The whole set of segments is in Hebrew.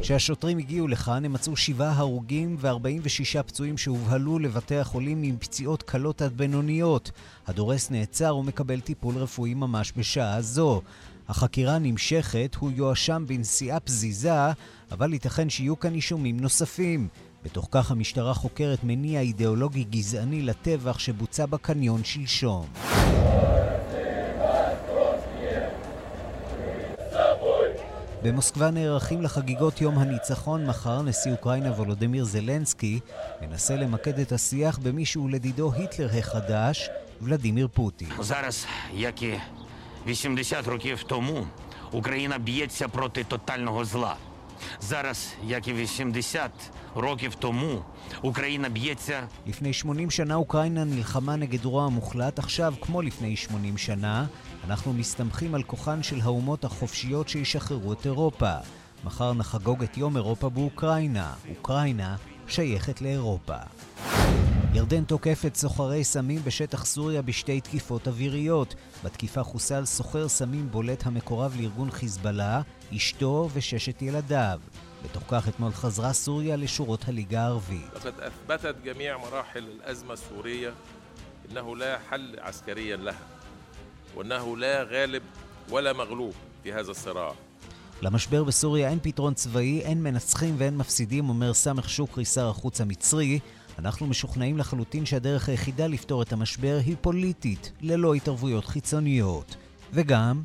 כשהשוטרים הגיעו לכאן הם מצאו שבעה הרוגים ו-46 פצועים שהובהלו לבתי החולים עם פציעות קלות עד בינוניות. הדורס נעצר ומקבל טיפול רפואי ממש בשעה זו. החקירה נמשכת, הוא יואשם בנסיעה פזיזה, אבל ייתכן שיהיו כאן אישומים נוספים. בתוך כך המשטרה חוקרת מניע אידיאולוגי גזעני לטבח שבוצע בקניון שלשום. במוסקבה נערכים לחגיגות יום הניצחון. מחר נשיא אוקראינה וולודימיר זלנסקי מנסה למקד את השיח במי שהוא לדידו היטלר החדש, ולדימיר פוטין. לפני 80 שנה אוקראינה נלחמה נגד רוע מוחלט, עכשיו, כמו לפני 80 שנה, אנחנו מסתמכים על כוחן של האומות החופשיות שישחררו את אירופה. מחר נחגוג את יום אירופה באוקראינה. אוקראינה שייכת לאירופה. ירדן תוקפת סוחרי סמים בשטח סוריה בשתי תקיפות אוויריות. בתקיפה חוסל סוחר סמים בולט המקורב לארגון חיזבאללה, אשתו וששת ילדיו. בתוך כך אתמול חזרה סוריה לשורות הליגה הערבית. لقد أثبتت جميع مراحل الأزمة السورية أنه لا حل عسكريا لها وأنه لا غالب ولا مغلوب في هذا الصراع למשבר בסוריה אין פתרון צבאי, אין מנצחים ואין מפסידים, אומר סמך שוקרי, שר החוץ המצרי. אנחנו משוכנעים לחלוטין שהדרך היחידה לפתור את המשבר היא פוליטית, ללא התערבויות חיצוניות. וגם...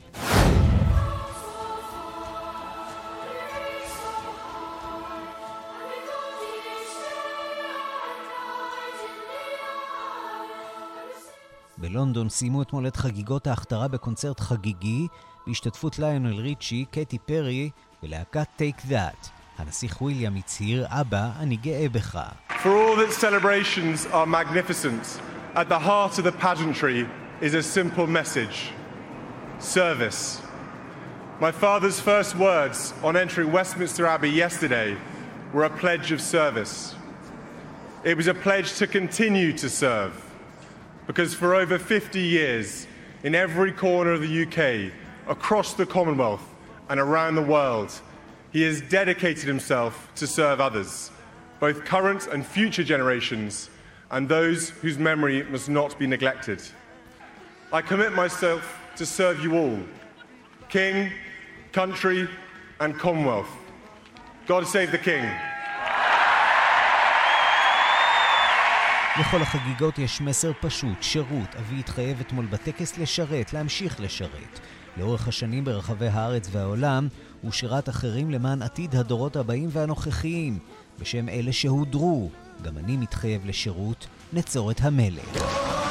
בלונדון סיימו אתמול את חגיגות ההכתרה בקונצרט חגיגי בהשתתפות ליונל ריצ'י, קטי פרי ולהקת טייק דאט. הנסיך וויליאם הצהיר, אבא, אני גאה בך. For all that celebrations are magnificent, at the heart of the pageantry is a simple message. Service. My father's first words on entering Westminster Abbey yesterday were a pledge of service. It was a pledge to continue to serve. Because for over 50 years, in every corner of the UK, across the Commonwealth, and around the world, he has dedicated himself to serve others, both current and future generations, and those whose memory must not be neglected. I commit myself to serve you all, King, country, and Commonwealth. God save the King. לכל החגיגות יש מסר פשוט, שירות. אבי התחייב אתמול בטקס לשרת, להמשיך לשרת. לאורך השנים ברחבי הארץ והעולם, הוא שירת אחרים למען עתיד הדורות הבאים והנוכחיים. בשם אלה שהודרו, גם אני מתחייב לשירות, נצור את המלך.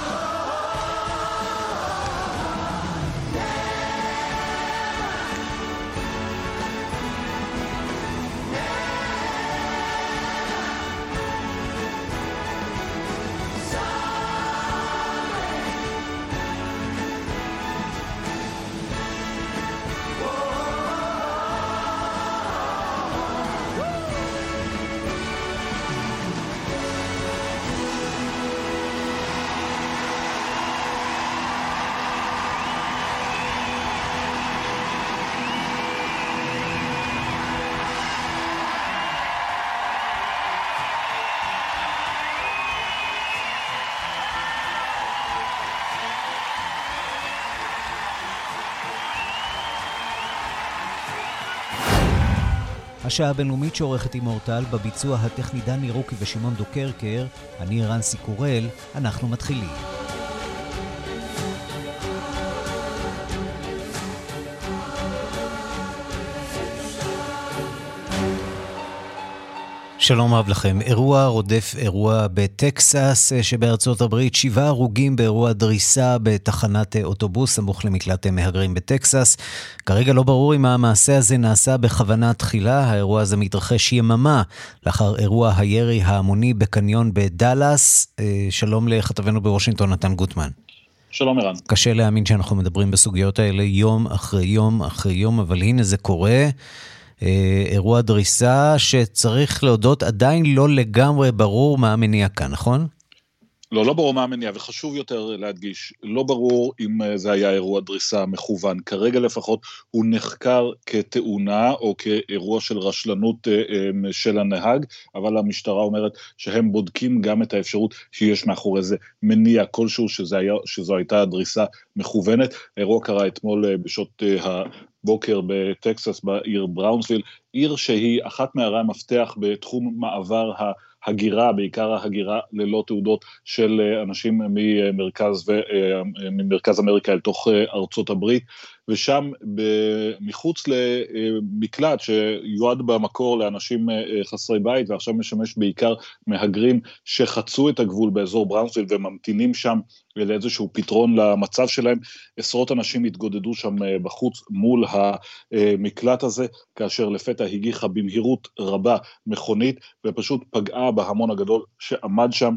השעה הבינלאומית שעורכת עם אורטל, בביצוע הטכני דני רוקי ושמעון דוקרקר, אני רנסי קורל, אנחנו מתחילים. שלום רב לכם. אירוע רודף אירוע בטקסס אה, שבארצות הברית, שבעה הרוגים באירוע דריסה בתחנת אה, אוטובוס סמוך למקלט אה, מהגרים בטקסס. כרגע לא ברור אם המעשה הזה נעשה בכוונה תחילה. האירוע הזה מתרחש יממה לאחר אירוע הירי ההמוני בקניון בדאלאס. שלום לכתבנו בוושינגטון, נתן גוטמן. שלום ערן. קשה להאמין שאנחנו מדברים בסוגיות האלה יום אחרי יום אחרי יום, אבל הנה זה קורה. אה, אירוע דריסה שצריך להודות עדיין לא לגמרי ברור מה המניע כאן, נכון? לא, לא ברור מה המניע, וחשוב יותר להדגיש, לא ברור אם אה, זה היה אירוע דריסה מכוון. כרגע לפחות הוא נחקר כתאונה או כאירוע של רשלנות אה, של הנהג, אבל המשטרה אומרת שהם בודקים גם את האפשרות שיש מאחורי זה מניע כלשהו שזה היה, שזו הייתה דריסה מכוונת. האירוע קרה אתמול בשעות בוקר בטקסס, בעיר בראונסוויל, עיר שהיא אחת מערי המפתח בתחום מעבר ההגירה, בעיקר ההגירה ללא תעודות של אה, אנשים ממרכז, ו, אה, ממרכז אמריקה אל תוך אה, ארצות הברית. ושם מחוץ למקלט שיועד במקור לאנשים אה, חסרי בית ועכשיו משמש בעיקר מהגרים שחצו את הגבול באזור בראונסוויל וממתינים שם לאיזשהו פתרון למצב שלהם. עשרות אנשים התגודדו שם אה, בחוץ מול המקלט הזה, כאשר לפתע הגיחה במהירות רבה מכונית ופשוט פגעה בהמון הגדול שעמד שם.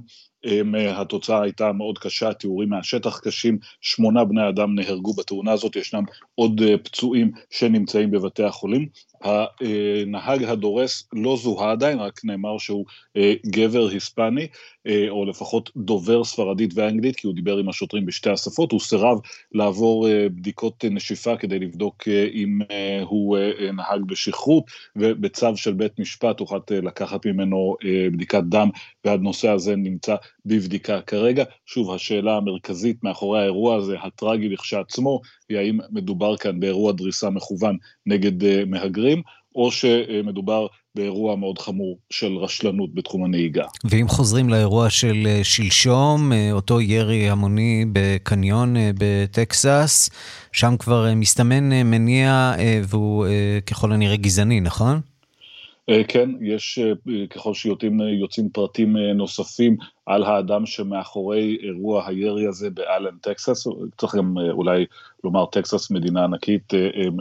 התוצאה הייתה מאוד קשה, תיאורים מהשטח קשים, שמונה בני אדם נהרגו בתאונה הזאת, ישנם עוד אה, פצועים שנמצאים בבתי החולים. הנהג הדורס לא זוהה עדיין, רק נאמר שהוא אה, גבר היספני, אה, או לפחות דובר ספרדית ואנגלית, כי הוא דיבר עם השוטרים בשתי השפות, הוא סירב לעבור בדיקות נשיפה כדי לבדוק אם הוא נהג בשכרות, ובצו של בית משפט הוחלט לקחת ממנו בדיקת דם, והנושא הזה נמצא בבדיקה כרגע. שוב, השאלה המרכזית מאחורי האירוע הזה, הטרגי לכשעצמו, היא האם מדובר כאן באירוע דריסה מכוון נגד uh, מהגרים, או שמדובר באירוע מאוד חמור של רשלנות בתחום הנהיגה. ואם חוזרים לאירוע של uh, שלשום, uh, אותו ירי המוני בקניון בטקסס, שם כבר מסתמן מניע והוא ככל הנראה גזעני, נכון? אה, כן, יש, אה, ככל שיוצאים יוצאים פרטים אה, נוספים על האדם שמאחורי אירוע הירי הזה באלן, טקסס, צריך גם אולי לומר, טקסס מדינה ענקית,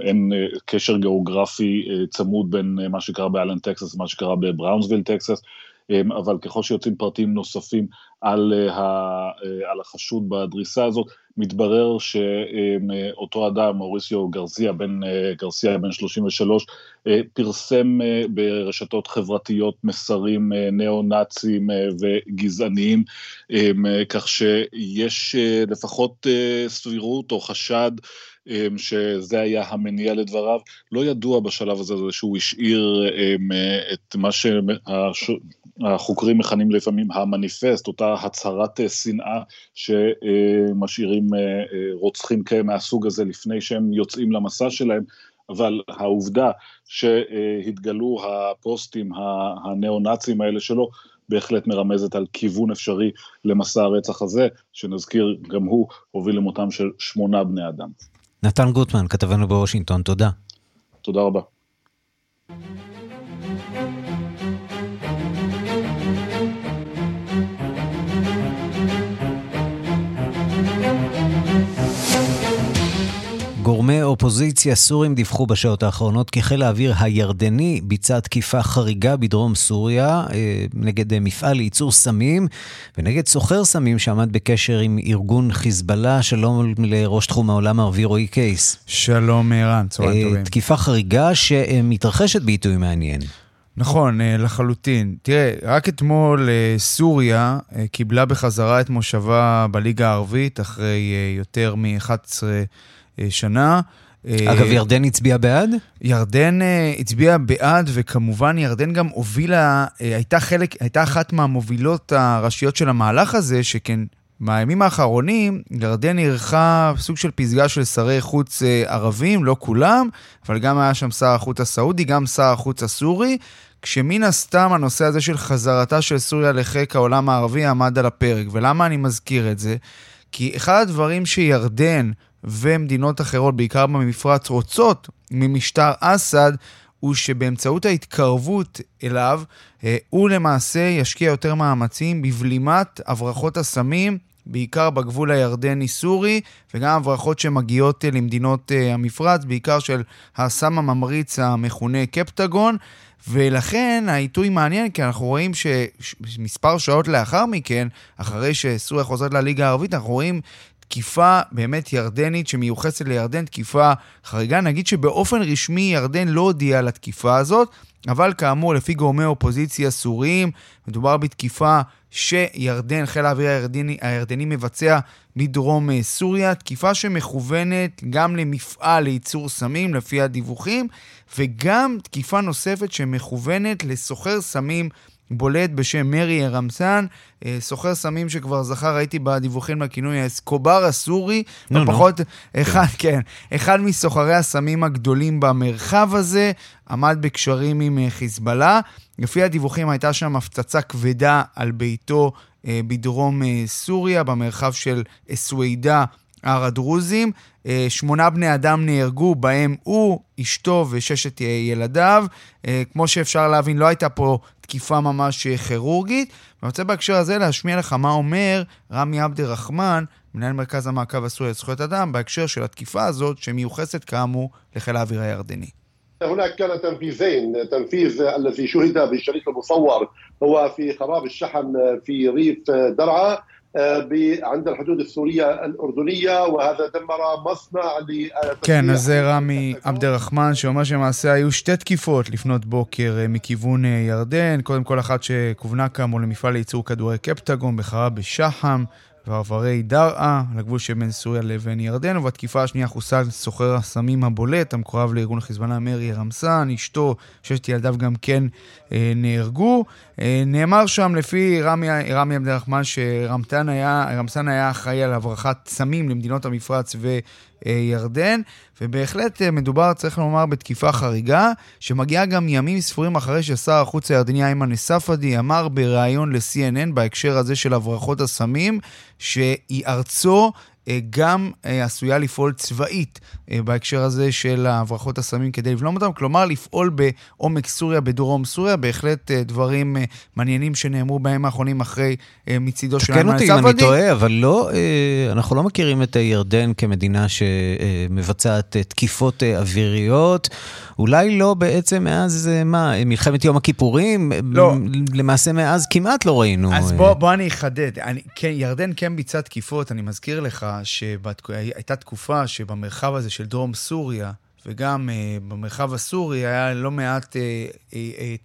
אין קשר גיאוגרפי צמוד בין מה שקרה באלן, טקסס למה שקרה בבראונסוויל, טקסס, אבל ככל שיוצאים פרטים נוספים על, על החשוד בדריסה הזאת, מתברר שאותו אדם, מוריסיו גרסיה, בן, גרסיה, בן 33, פרסם ברשתות חברתיות מסרים ניאו-נאציים וגזעניים, כך שיש לפחות סבירות או חשד שזה היה המניע לדבריו. לא ידוע בשלב הזה שהוא השאיר את מה שהחוקרים מכנים לפעמים המניפסט, אותה הצהרת שנאה שמשאירים רוצחים מהסוג הזה לפני שהם יוצאים למסע שלהם. אבל העובדה שהתגלו הפוסטים הניאו-נאצים האלה שלו, בהחלט מרמזת על כיוון אפשרי למסע הרצח הזה, שנזכיר, גם הוא הוביל למותם של שמונה בני אדם. נתן גוטמן, כתבנו בוושינגטון, תודה. תודה רבה. גורמי אופוזיציה סורים דיווחו בשעות האחרונות כי חיל האוויר הירדני ביצע תקיפה חריגה בדרום סוריה אה, נגד מפעל לייצור סמים ונגד סוחר סמים שעמד בקשר עם ארגון חיזבאללה. שלום לראש תחום העולם הערבי רועי קייס. שלום ערן, צהריים אה, טובים. תקיפה חריגה שמתרחשת בעיתוי מעניין. נכון, אה, לחלוטין. תראה, רק אתמול סוריה קיבלה בחזרה את מושבה בליגה הערבית אחרי יותר מ-11 אה, שנה. אגב, אה, ירדן הצביעה בעד? ירדן אה, הצביעה בעד, וכמובן ירדן גם הובילה, הייתה חלק, הייתה אחת מהמובילות הראשיות של המהלך הזה, שכן בימים האחרונים ירדן אירחה סוג של פסגה של שרי חוץ ערבים, לא כולם, אבל גם היה שם שר החוץ הסעודי, גם שר החוץ הסורי, כשמן הסתם הנושא הזה של חזרתה של סוריה לחיק העולם הערבי עמד על הפרק. ולמה אני מזכיר את זה? כי אחד הדברים שירדן ומדינות אחרות, בעיקר במפרץ, רוצות ממשטר אסד, הוא שבאמצעות ההתקרבות אליו, אה, הוא למעשה ישקיע יותר מאמצים בבלימת הברחות הסמים, בעיקר בגבול הירדני-סורי, וגם הברחות שמגיעות אה, למדינות אה, המפרץ, בעיקר של הסם הממריץ המכונה קפטגון. ולכן העיתוי מעניין, כי אנחנו רואים שמספר שעות לאחר מכן, אחרי שסוריה חוזרת לליגה הערבית, אנחנו רואים תקיפה באמת ירדנית שמיוחסת לירדן, תקיפה חריגה. נגיד שבאופן רשמי ירדן לא הודיעה על התקיפה הזאת, אבל כאמור, לפי גורמי אופוזיציה סוריים, מדובר בתקיפה שירדן, חיל האוויר הירדני, הירדני מבצע מדרום אה, סוריה, תקיפה שמכוונת גם למפעל לייצור סמים, לפי הדיווחים, וגם תקיפה נוספת שמכוונת לסוחר סמים בולט בשם מרי רמסן, אה, סוחר סמים שכבר זכה, ראיתי בדיווחים לכינוי האסקובר הסורי, נו. פחות, אחד, כן, אחד מסוחרי הסמים הגדולים במרחב הזה, עמד בקשרים עם אה, חיזבאללה. לפי הדיווחים הייתה שם הפצצה כבדה על ביתו אה, בדרום סוריה, במרחב של סווידה. הר הדרוזים. שמונה בני אדם נהרגו, בהם הוא, אשתו וששת ילדיו. כמו שאפשר להבין, לא הייתה פה תקיפה ממש כירורגית. ואני רוצה בהקשר הזה להשמיע לך מה אומר רמי עבד רחמן, מנהל מרכז המעקב הסורי לזכויות אדם, בהקשר של התקיפה הזאת, שמיוחסת כאמור לחיל האוויר הירדני. هناك كان تنفيذين تنفيذ الذي شهد بالشريط المصور هو في خراب الشحن في ريف درعا عند الحدود السورية الأردنية وهذا دمر مصنع כן, אז זה רמי עבד רחמן שאומר שלמעשה היו שתי תקיפות לפנות בוקר מכיוון ירדן, קודם כל אחת שכוונה כאמור למפעל לייצור כדורי קפטגון בחרה בשחם. ועברי דרעה, על הגבול שבין סוריה לבין ירדן, ובתקיפה השנייה חוסל סוחר הסמים הבולט, המקורב לארגון החיזבאללה מרי רמסן, אשתו, ששת ילדיו גם כן אה, נהרגו. אה, נאמר שם לפי רמי, רמי עבד הרחמן שרמסן היה, היה אחראי על הברחת סמים למדינות המפרץ ו... ירדן, ובהחלט אה, מדובר, צריך לומר, בתקיפה חריגה, שמגיעה גם ימים ספורים אחרי ששר החוץ הירדני איימן א-ספדי אמר בריאיון ל-CNN בהקשר הזה של הברחות הסמים, שהיא ארצו אה, גם אה, עשויה לפעול צבאית אה, בהקשר הזה של הברחות הסמים כדי לבלום אותם, כלומר לפעול בעומק סוריה, בדרום סוריה, בהחלט דברים מעניינים שנאמרו בימים האחרונים אחרי מצידו של ספדי. תקן אותי אם אני טועה, אבל לא, אנחנו לא מכירים את ירדן כמדינה שמבצעת תקיפות אוויריות. אולי לא בעצם מאז, מה, מלחמת יום הכיפורים? לא. למעשה מאז כמעט לא ראינו. אז בוא, בוא אני אחדד. אני, כן, ירדן כן ביצעה תקיפות, אני מזכיר לך שהייתה תקופה שבמרחב הזה של דרום סוריה, וגם uh, במרחב הסורי היה לא מעט, uh, uh,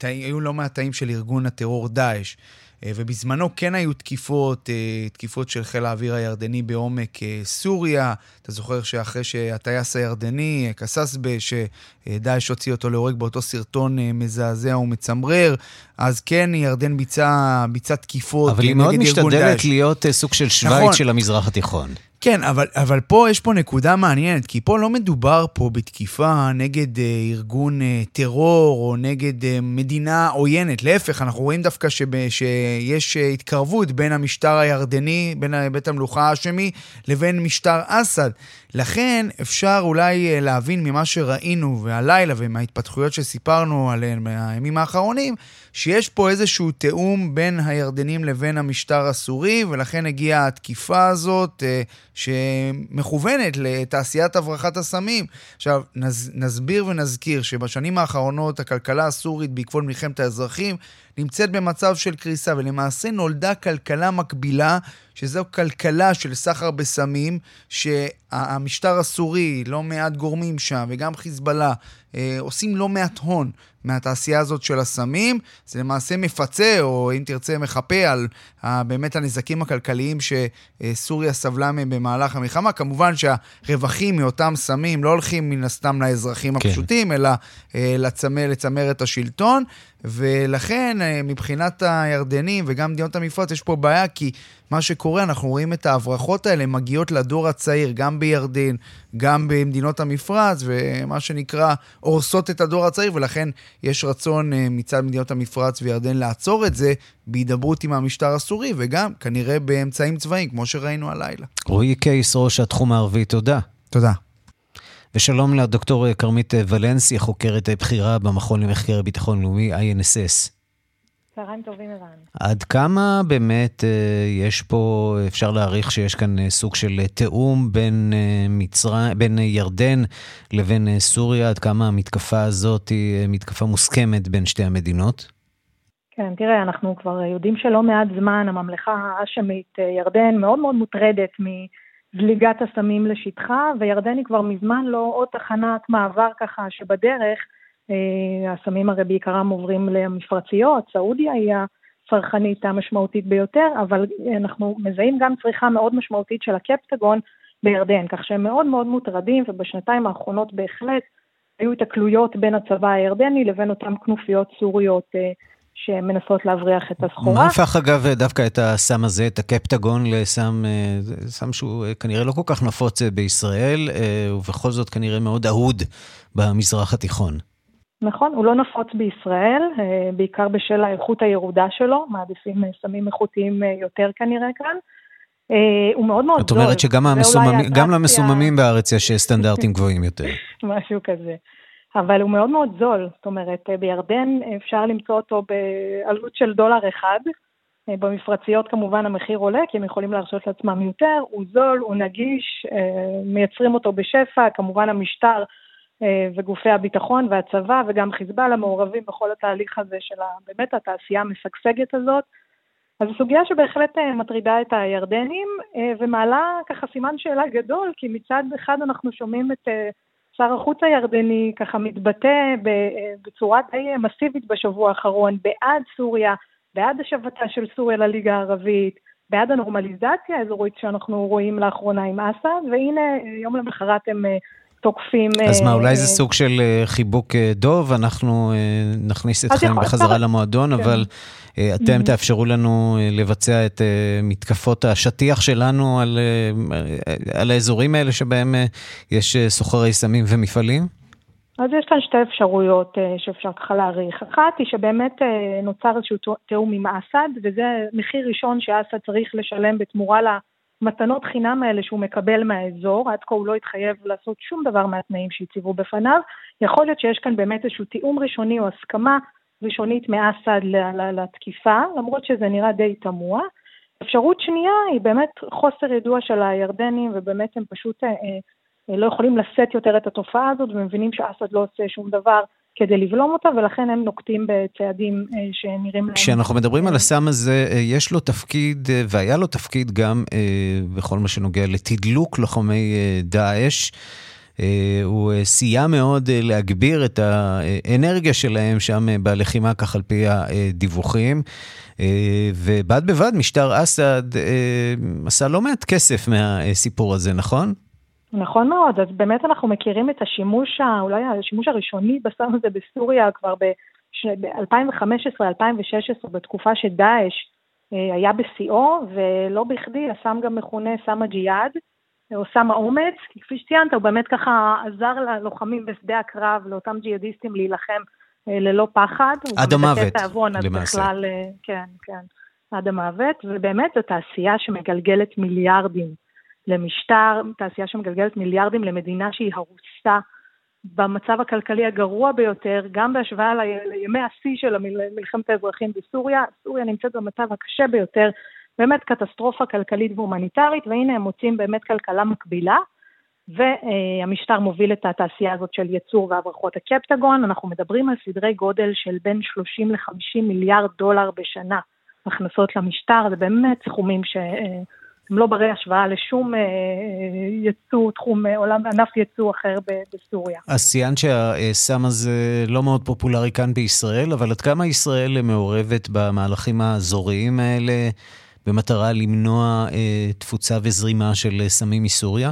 uh, היו לא מעט תאים של ארגון הטרור דאעש. Uh, ובזמנו כן היו תקיפות, uh, תקיפות של חיל האוויר הירדני בעומק uh, סוריה. אתה זוכר שאחרי שהטייס הירדני, קססבה, שדאעש הוציא אותו להורג באותו סרטון uh, מזעזע ומצמרר, אז כן, ירדן ביצעה ביצע תקיפות נגד ארגון דאעש. אבל היא מאוד משתדלת להיות uh, סוג של שווייץ נכון. של המזרח התיכון. כן, אבל, אבל פה יש פה נקודה מעניינת, כי פה לא מדובר פה בתקיפה נגד אה, ארגון אה, טרור או נגד אה, מדינה עוינת. להפך, אנחנו רואים דווקא שב, שיש אה, התקרבות בין המשטר הירדני, בין בית המלוכה האשמי, לבין משטר אסד. לכן אפשר אולי אה, להבין ממה שראינו והלילה ומההתפתחויות שסיפרנו עליהן מהימים האחרונים, שיש פה איזשהו תיאום בין הירדנים לבין המשטר הסורי, ולכן הגיעה התקיפה הזאת אה, שמכוונת לתעשיית הברחת הסמים. עכשיו, נז, נסביר ונזכיר שבשנים האחרונות הכלכלה הסורית בעקבות מלחמת האזרחים נמצאת במצב של קריסה, ולמעשה נולדה כלכלה מקבילה, שזו כלכלה של סחר בסמים, שהמשטר הסורי, לא מעט גורמים שם, וגם חיזבאללה, אה, עושים לא מעט הון מהתעשייה הזאת של הסמים. זה למעשה מפצה, או אם תרצה, מחפה על באמת הנזקים הכלכליים שסוריה סבלה מהם במהלך המלחמה. כמובן שהרווחים מאותם סמים לא הולכים מן הסתם לאזרחים כן. הפשוטים, אלא אה, לצמר, לצמר את השלטון. ולכן אה, מבחינת הירדנים וגם מדינות המפרץ יש פה בעיה, כי מה שקורה, אנחנו רואים את ההברחות האלה מגיעות לדור הצעיר, גם בירדן, גם במדינות המפרץ, ומה שנקרא, הורסות את הדור הצעיר, ולכן יש רצון אה, מצד מדינות המפרץ וירדן לעצור את זה בהידברות עם המשטר הסורי, וגם כנראה באמצעים צבאיים, כמו שראינו הלילה. רועי קייס, ראש התחום הערבי, תודה. תודה. ושלום לדוקטור כרמית ולנסי, חוקרת בכירה במכון למחקר ביטחון לאומי, INSS. צהריים טובים, ערן. עד כמה באמת אה, יש פה, אפשר להעריך שיש כאן אה, סוג של אה, תיאום בין, מצרים, בין ירדן לבין סוריה? עד כמה המתקפה הזאת היא מתקפה מוסכמת בין שתי המדינות? כן, תראה, אנחנו כבר יודעים שלא מעט זמן הממלכה האשמית ירדן מאוד מאוד מוטרדת מזליגת הסמים לשטחה, וירדן היא כבר מזמן לא עוד תחנת מעבר ככה שבדרך הסמים הרי בעיקרם עוברים למפרציות, סעודיה היא הצרכנית המשמעותית ביותר, אבל אנחנו מזהים גם צריכה מאוד משמעותית של הקפטגון בירדן, כך שהם מאוד מאוד מוטרדים, ובשנתיים האחרונות בהחלט היו התקלויות בין הצבא הירדני לבין אותן כנופיות סוריות אה, שמנסות להבריח את הסחורה. מה הפך אגב דווקא את הסם הזה, את הקפטגון, לסם אה, סם שהוא כנראה לא כל כך נפוץ בישראל, ובכל זאת כנראה מאוד אהוד במזרח התיכון? נכון, הוא לא נפוץ בישראל, אה, בעיקר בשל האיכות הירודה שלו, מעדיפים אה, סמים איכותיים אה, יותר כנראה כאן. הוא מאוד מאוד זול. את אומרת שגם המסוממים, למסוממים בארץ יש סטנדרטים גבוהים יותר. משהו כזה. אבל הוא מאוד מאוד זול, זאת אומרת, בירדן אפשר למצוא אותו בעלות של דולר אחד. במפרציות כמובן המחיר עולה, כי הם יכולים להרשות לעצמם יותר, הוא זול, הוא נגיש, מייצרים אותו בשפע, כמובן המשטר וגופי הביטחון והצבא וגם חיזבאללה מעורבים בכל התהליך הזה של באמת התעשייה המשגשגת הזאת. אז זו סוגיה שבהחלט אה, מטרידה את הירדנים אה, ומעלה ככה סימן שאלה גדול, כי מצד אחד אנחנו שומעים את שר החוץ הירדני ככה מתבטא בצורה די מסיבית בשבוע האחרון בעד סוריה, בעד השבתה של סוריה לליגה הערבית, בעד הנורמליזציה האזורית שאנחנו רואים לאחרונה עם אסד, והנה יום למחרת הם תוקפים... אז מה, אולי זה אה, סוג של אה, חיבוק אה, דוב, אנחנו נכניס אתכם בחזרה למועדון, כן. אבל אתם mm-hmm. תאפשרו לנו לבצע את מתקפות השטיח שלנו על, על האזורים האלה שבהם יש סוחרי סמים ומפעלים? אז יש כאן שתי אפשרויות שאפשר ככה להעריך. אחת היא שבאמת נוצר איזשהו תיאום עם אסד, וזה מחיר ראשון שאסד צריך לשלם בתמורה ל... המתנות חינם האלה שהוא מקבל מהאזור, עד כה הוא לא התחייב לעשות שום דבר מהתנאים שהציבו בפניו, יכול להיות שיש כאן באמת איזשהו תיאום ראשוני או הסכמה ראשונית מאסד לתקיפה, למרות שזה נראה די תמוה. אפשרות שנייה היא באמת חוסר ידוע של הירדנים, ובאמת הם פשוט אה, אה, לא יכולים לשאת יותר את התופעה הזאת, ומבינים שאסד לא עושה שום דבר כדי לבלום אותה, ולכן הם נוקטים בצעדים אה, שנראים להם... כשאנחנו מדברים על הסם הזה, אה, יש לו תפקיד, אה, והיה לו תפקיד גם בכל מה שנוגע לתדלוק לוחמי דאעש. הוא סייע מאוד להגביר את האנרגיה שלהם שם בלחימה, כך על פי הדיווחים. ובד בבד, משטר אסד עשה לא מעט כסף מהסיפור הזה, נכון? נכון מאוד, אז באמת אנחנו מכירים את השימוש, אולי השימוש הראשוני בסם הזה בסוריה כבר ב-2015-2016, בתקופה שדאעש אה, היה בשיאו, ולא בכדי הסם גם מכונה סם הג'יהאד, או סם האומץ, כי כפי שציינת, הוא באמת ככה עזר ללוחמים בשדה הקרב, לאותם ג'יהאדיסטים להילחם אה, ללא פחד. עד המוות, למעשה. בכלל, אה, כן, כן, עד המוות, ובאמת זו תעשייה שמגלגלת מיליארדים. למשטר, תעשייה שמגלגלת מיליארדים למדינה שהיא הרוסה במצב הכלכלי הגרוע ביותר, גם בהשוואה לימי השיא של מלחמת האזרחים בסוריה. סוריה נמצאת במצב הקשה ביותר, באמת קטסטרופה כלכלית והומניטרית, והנה הם מוצאים באמת כלכלה מקבילה. והמשטר מוביל את התעשייה הזאת של ייצור והברחות הקפטגון. אנחנו מדברים על סדרי גודל של בין 30 ל-50 מיליארד דולר בשנה הכנסות למשטר, זה באמת סכומים ש... הם לא ברי השוואה לשום אה, יצוא, תחום, אה, עולם, ענף יצוא אחר בסוריה. אז ציינת שהסם הזה לא מאוד פופולרי כאן בישראל, אבל עד כמה ישראל מעורבת במהלכים האזוריים האלה במטרה למנוע אה, תפוצה וזרימה של סמים מסוריה?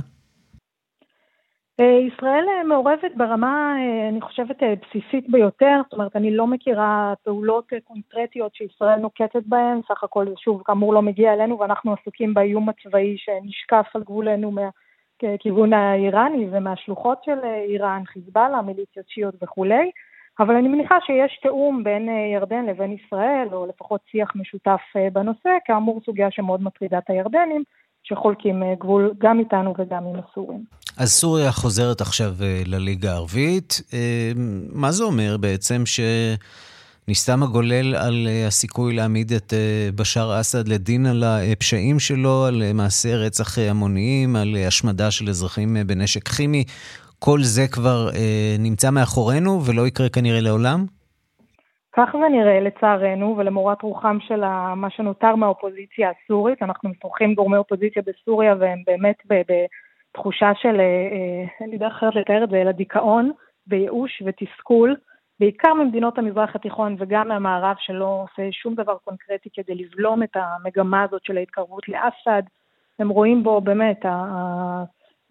אה, ישראל אה, מעורבת ברמה, אה, אני חושבת, בסיסית ביותר, זאת אומרת, אני לא מכירה פעולות קונקרטיות שישראל נוקטת בהן, סך הכל, שוב, כאמור לא מגיע אלינו, ואנחנו עסוקים באיום הצבאי שנשקף על גבולנו מהכיוון האיראני ומהשלוחות של איראן, חיזבאללה, מיליציות שיעות וכולי, אבל אני מניחה שיש תיאום בין ירדן לבין ישראל, או לפחות שיח משותף בנושא, כאמור סוגיה שמאוד מטרידה את הירדנים, שחולקים גבול גם איתנו וגם עם הסורים. אז סוריה חוזרת עכשיו לליגה הערבית. מה זה אומר בעצם ש... נסתם הגולל על אה, הסיכוי להעמיד את אה, בשאר אסד לדין על הפשעים שלו, על אה, מעשי רצח המוניים, על השמדה של אזרחים בנשק כימי. כל זה כבר נמצא מאחורינו ולא יקרה כנראה לעולם? כך זה נראה לצערנו, ולמורת רוחם של מה שנותר מהאופוזיציה הסורית. אנחנו משוחחים גורמי אופוזיציה בסוריה והם באמת בתחושה של, אין לי דרך אחרת לתאר את זה, אלא דיכאון וייאוש ותסכול. בעיקר ממדינות המזרח התיכון וגם מהמערב שלא עושה שום דבר קונקרטי כדי לבלום את המגמה הזאת של ההתקרבות לאסד. הם רואים בו באמת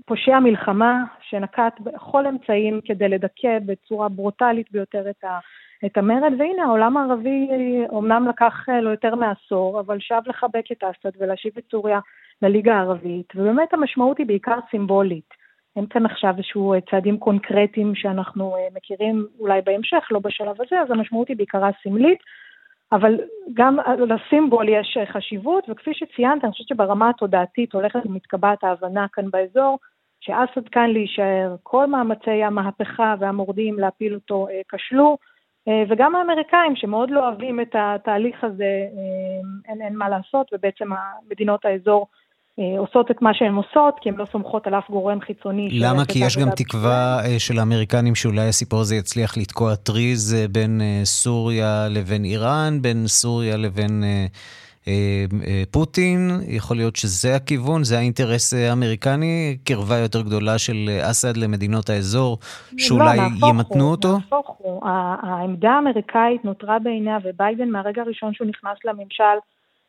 פושע מלחמה שנקט בכל אמצעים כדי לדכא בצורה ברוטלית ביותר את, ה, את המרד, והנה העולם הערבי אומנם לקח לו יותר מעשור, אבל שב לחבק את אסד ולהשיב את סוריה לליגה הערבית, ובאמת המשמעות היא בעיקר סימבולית. אין כאן עכשיו איזשהו אה, צעדים קונקרטיים שאנחנו אה, מכירים אולי בהמשך, לא בשלב הזה, אז המשמעות היא בעיקרה סמלית, אבל גם לסימבול יש אה, חשיבות, וכפי שציינת, אני חושבת שברמה התודעתית הולכת ומתקבעת ההבנה כאן באזור, שאסד כאן להישאר, כל מאמצי המהפכה והמורדים להפיל אותו כשלו, וגם האמריקאים שמאוד לא אוהבים את התהליך הזה, אין, אין מה לעשות, ובעצם מדינות האזור אה, עושות את מה שהן עושות, כי הן לא סומכות על אף גורם חיצוני. למה? כי יש גם תקווה אה, של האמריקנים שאולי הסיפור הזה יצליח לתקוע טריז אה, בין סוריה לבין איראן, בין סוריה לבין פוטין. יכול להיות שזה הכיוון, זה האינטרס האמריקני, קרבה יותר גדולה של אסד למדינות האזור, שאולי לא, ימתנו הוא, אותו? נהפוך הוא. העמדה האמריקאית נותרה בעיניה, וביידן מהרגע הראשון שהוא נכנס לממשל,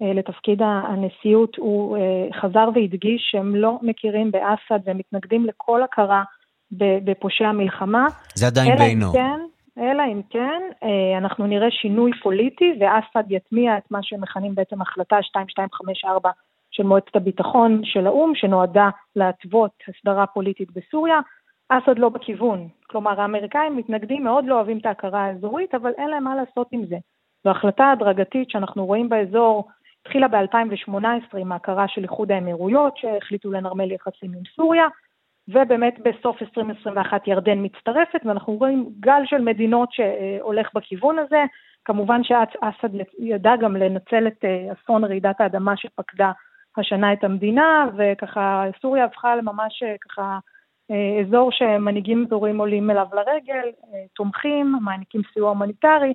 אה, לתפקיד הנשיאות, הוא אה, חזר והדגיש שהם לא מכירים באסד והם מתנגדים לכל הכרה בפושעי המלחמה. זה עדיין בעינו. כן, אלא אם כן אה, אנחנו נראה שינוי פוליטי ואסד יטמיע את מה שהם מכנים בעצם החלטה 2254 של מועצת הביטחון של האו"ם, שנועדה להתוות הסדרה פוליטית בסוריה. אסד לא בכיוון. כלומר, האמריקאים מתנגדים, מאוד לא אוהבים את ההכרה האזורית, אבל אין להם מה לעשות עם זה. זו החלטה הדרגתית שאנחנו רואים באזור התחילה ב-2018 עם ההכרה של איחוד האמירויות, שהחליטו לנרמל יחסים עם סוריה, ובאמת בסוף 2021 ירדן מצטרפת, ואנחנו רואים גל של מדינות שהולך בכיוון הזה. כמובן שאסד ידע גם לנצל את אה, אסון רעידת האדמה שפקדה השנה את המדינה, וככה סוריה הפכה לממש אה, ככה אה, אזור שמנהיגים אזורים עולים אליו לרגל, תומכים, מעניקים סיוע הומניטרי,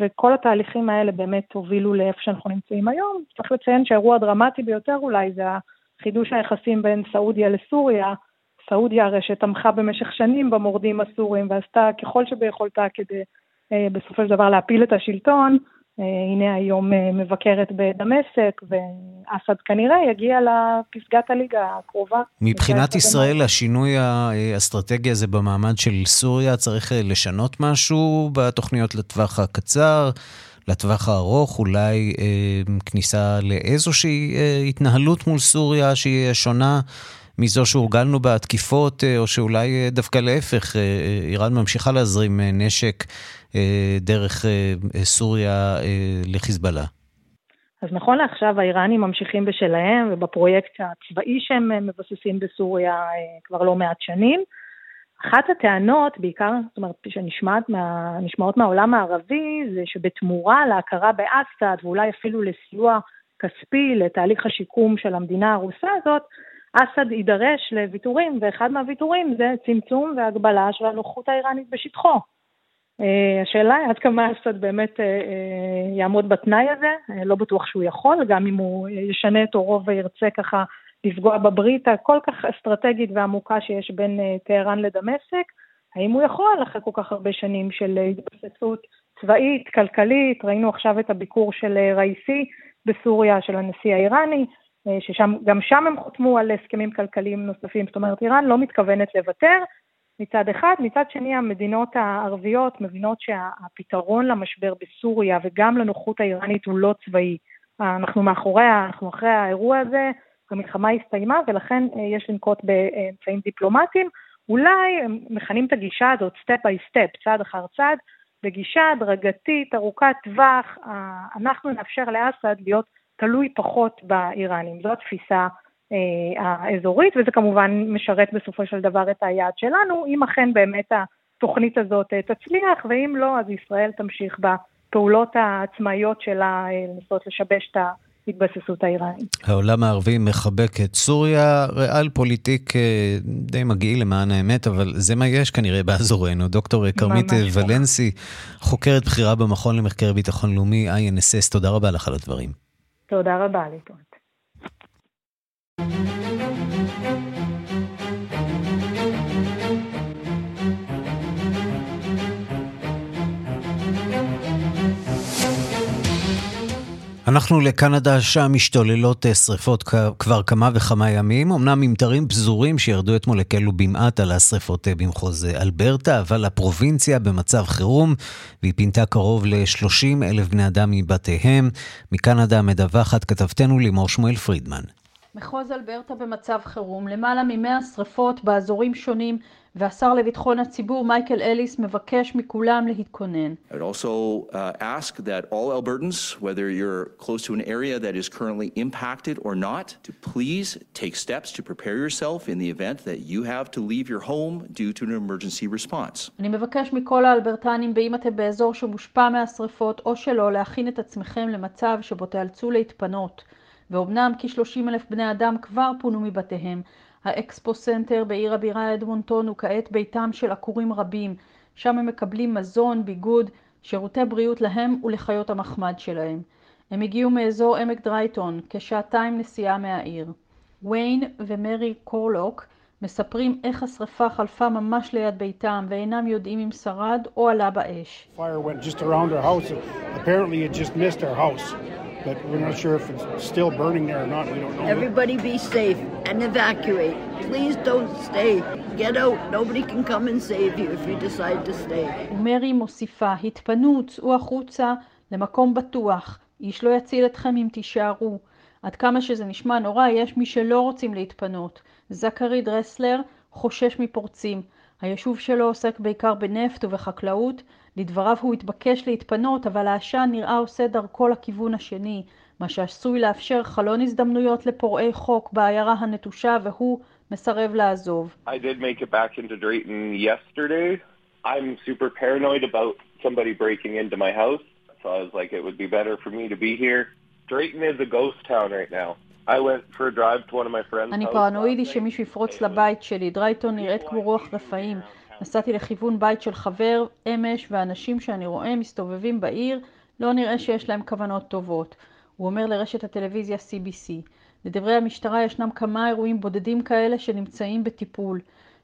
וכל התהליכים האלה באמת הובילו לאיפה שאנחנו נמצאים היום. צריך לציין שהאירוע הדרמטי ביותר אולי זה חידוש היחסים בין סעודיה לסוריה. סעודיה הרי שתמכה במשך שנים במורדים הסורים ועשתה ככל שביכולתה כדי אה, בסופו של דבר להפיל את השלטון. אה, הנה היום אה, מבקרת בדמשק, ואסד כנראה יגיע לפסגת הליגה הקרובה. מבחינת ישראל, השינוי האסטרטגי הזה במעמד של סוריה, צריך לשנות משהו בתוכניות לטווח הקצר? לטווח הארוך, אולי אה, כניסה לאיזושהי אה, התנהלות מול סוריה שהיא שונה מזו שהורגלנו בה, תקיפות, אה, או שאולי אה, דווקא להפך, אה, איראן ממשיכה להזרים נשק דרך סוריה לחיזבאללה. אז נכון לעכשיו האיראנים ממשיכים בשלהם ובפרויקט הצבאי שהם מבססים בסוריה כבר לא מעט שנים. אחת הטענות, בעיקר, זאת אומרת, שנשמעות מה, מהעולם הערבי, זה שבתמורה להכרה באסד ואולי אפילו לסיוע כספי לתהליך השיקום של המדינה הרוסה הזאת, אסד יידרש לוויתורים, ואחד מהוויתורים זה צמצום והגבלה של הנוחות האיראנית בשטחו. אה, השאלה היא עד כמה אסד באמת אה, אה, יעמוד בתנאי הזה, לא בטוח שהוא יכול, גם אם הוא ישנה את עורו וירצה ככה לפגוע בברית הכל כך אסטרטגית ועמוקה שיש בין טהרן לדמשק, האם הוא יכול אחרי כל כך הרבה שנים של התבססות צבאית, כלכלית, ראינו עכשיו את הביקור של ראיסי בסוריה, של הנשיא האיראני, אה, שגם שם הם חותמו על הסכמים כלכליים נוספים, זאת אומרת איראן לא מתכוונת לוותר מצד אחד, מצד שני המדינות הערביות מבינות שהפתרון למשבר בסוריה וגם לנוחות האיראנית הוא לא צבאי. אנחנו מאחוריה, אנחנו אחרי האירוע הזה, המלחמה הסתיימה ולכן אה, יש לנקוט באמצעים דיפלומטיים. אולי הם מכנים את הגישה הזאת step by step, צעד אחר צעד, בגישה הדרגתית, ארוכת טווח, אנחנו נאפשר לאסד להיות תלוי פחות באיראנים. זו התפיסה האזורית, וזה כמובן משרת בסופו של דבר את היעד שלנו, אם אכן באמת התוכנית הזאת תצליח, ואם לא, אז ישראל תמשיך בפעולות העצמאיות שלה לנסות לשבש את ה... ההתבססות האיראנית. העולם הערבי מחבק את סוריה, ריאל פוליטיק אה, די מגעיל למען האמת, אבל זה מה יש כנראה באזורנו. דוקטור כרמית ולנסי, חוקרת בכירה במכון למחקר ביטחון לאומי, INSS, תודה רבה לך על הדברים. תודה רבה, להתראות. אנחנו לקנדה, שם משתוללות אה, שריפות כבר כמה וכמה ימים. אמנם ממטרים פזורים שירדו אתמול הקלו במעט על השריפות אה, במחוז אה, אלברטה, אבל הפרובינציה במצב חירום, והיא פינתה קרוב ל-30 אלף בני אדם מבתיהם. מקנדה מדווחת כתבתנו לימור שמואל פרידמן. מחוז אלברטה במצב חירום, למעלה מ-100 שריפות באזורים שונים והשר לביטחון הציבור מייקל אליס מבקש מכולם להתכונן. I would also uh, ask that all Albertans, whether you're close to an area that is currently impacted or not, to please take steps to prepare yourself in the event that you have to leave your home due to an emergency response. אני מבקש מכל האלברטנים, באם אתם באזור שמושפע מהשרפות או שלא, להכין את עצמכם למצב שבו תיאלצו להתפנות. ואומנם כ-30 אלף בני אדם כבר פונו מבתיהם, האקספו סנטר בעיר הבירה אדמונטון הוא כעת ביתם של עקורים רבים. שם הם מקבלים מזון, ביגוד, שירותי בריאות להם ולחיות המחמד שלהם. הם הגיעו מאזור עמק דרייטון, כשעתיים נסיעה מהעיר. ויין ומרי קורלוק מספרים איך השרפה חלפה ממש ליד ביתם ואינם יודעים אם שרד או עלה באש. Fire went just. But we're not sure if it's still burning there or not. We don't know. Everybody be safe and evacuate. Please don't stay. Get out. Nobody can come and save you if you decide to stay. ומרי מוסיפה, התפנו, צאו החוצה למקום בטוח. איש לא יציל אתכם אם תישארו. עד כמה שזה נשמע נורא, יש מי שלא רוצים להתפנות. זכרי דרסלר חושש מפורצים. היישוב שלו עוסק בעיקר בנפט ובחקלאות, לדבריו הוא התבקש להתפנות, אבל העשן נראה עושה דרכו לכיוון השני, מה שעשוי לאפשר חלון הזדמנויות לפורעי חוק בעיירה הנטושה, והוא מסרב לעזוב. I did make it back into Drayton yesterday. I'm super paranoid about somebody breaking into my house, so I was like it would be better for me to be here. Drayton is a ghost town right now. I went for a drive to one of my friends' אני פרנואידי שמישהו יפרוץ לבית שלי. דרייטון נראית כמו רוח רפאים. נסעתי לכיוון בית של חבר, אמש, והאנשים שאני רואה מסתובבים בעיר, לא נראה שיש להם כוונות טובות. הוא אומר לרשת הטלוויזיה CBC. לדברי המשטרה ישנם כמה אירועים בודדים כאלה שנמצאים בטיפול.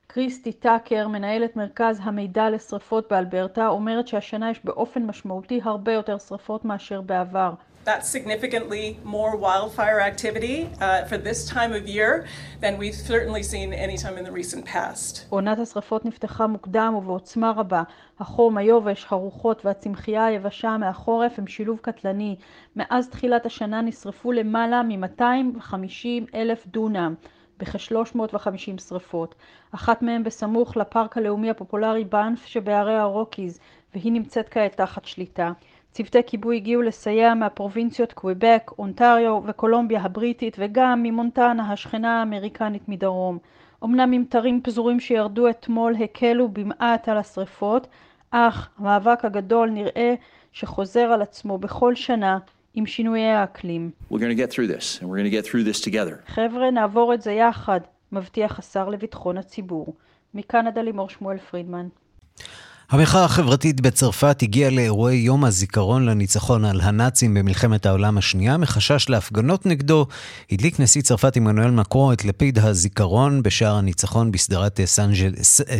קריסטי טאקר, מנהלת מרכז המידע לשרפות באלברטה, אומרת שהשנה יש באופן משמעותי הרבה יותר שרפות מאשר בעבר. That's significantly more wildfire activity uh, for this time of year than we've certainly seen any time in the recent past. עונת השרפות נפתחה מוקדם ובעוצמה רבה. החום, היובש, הרוחות והצמחייה היבשה מהחורף הם שילוב קטלני. מאז תחילת השנה נשרפו למעלה מ-250 אלף דונם. בכ-350 שרפות. אחת מהן בסמוך לפארק הלאומי הפופולרי באנף שבהרי הרוקיז, והיא נמצאת כעת תחת שליטה. צוותי כיבוי הגיעו לסייע מהפרובינציות קוויבק, אונטריו וקולומביה הבריטית וגם ממונטנה השכנה האמריקנית מדרום. אמנם ממטרים פזורים שירדו אתמול הקלו במעט על השרפות, אך המאבק הגדול נראה שחוזר על עצמו בכל שנה עם שינויי האקלים. חבר'ה, נעבור את זה יחד, מבטיח השר לביטחון הציבור. מקנדה לימור שמואל פרידמן. המחאה החברתית בצרפת הגיעה לאירועי יום הזיכרון לניצחון על הנאצים במלחמת העולם השנייה. מחשש להפגנות נגדו הדליק נשיא צרפת עמנואל מקרו את לפיד הזיכרון בשער הניצחון בסדרת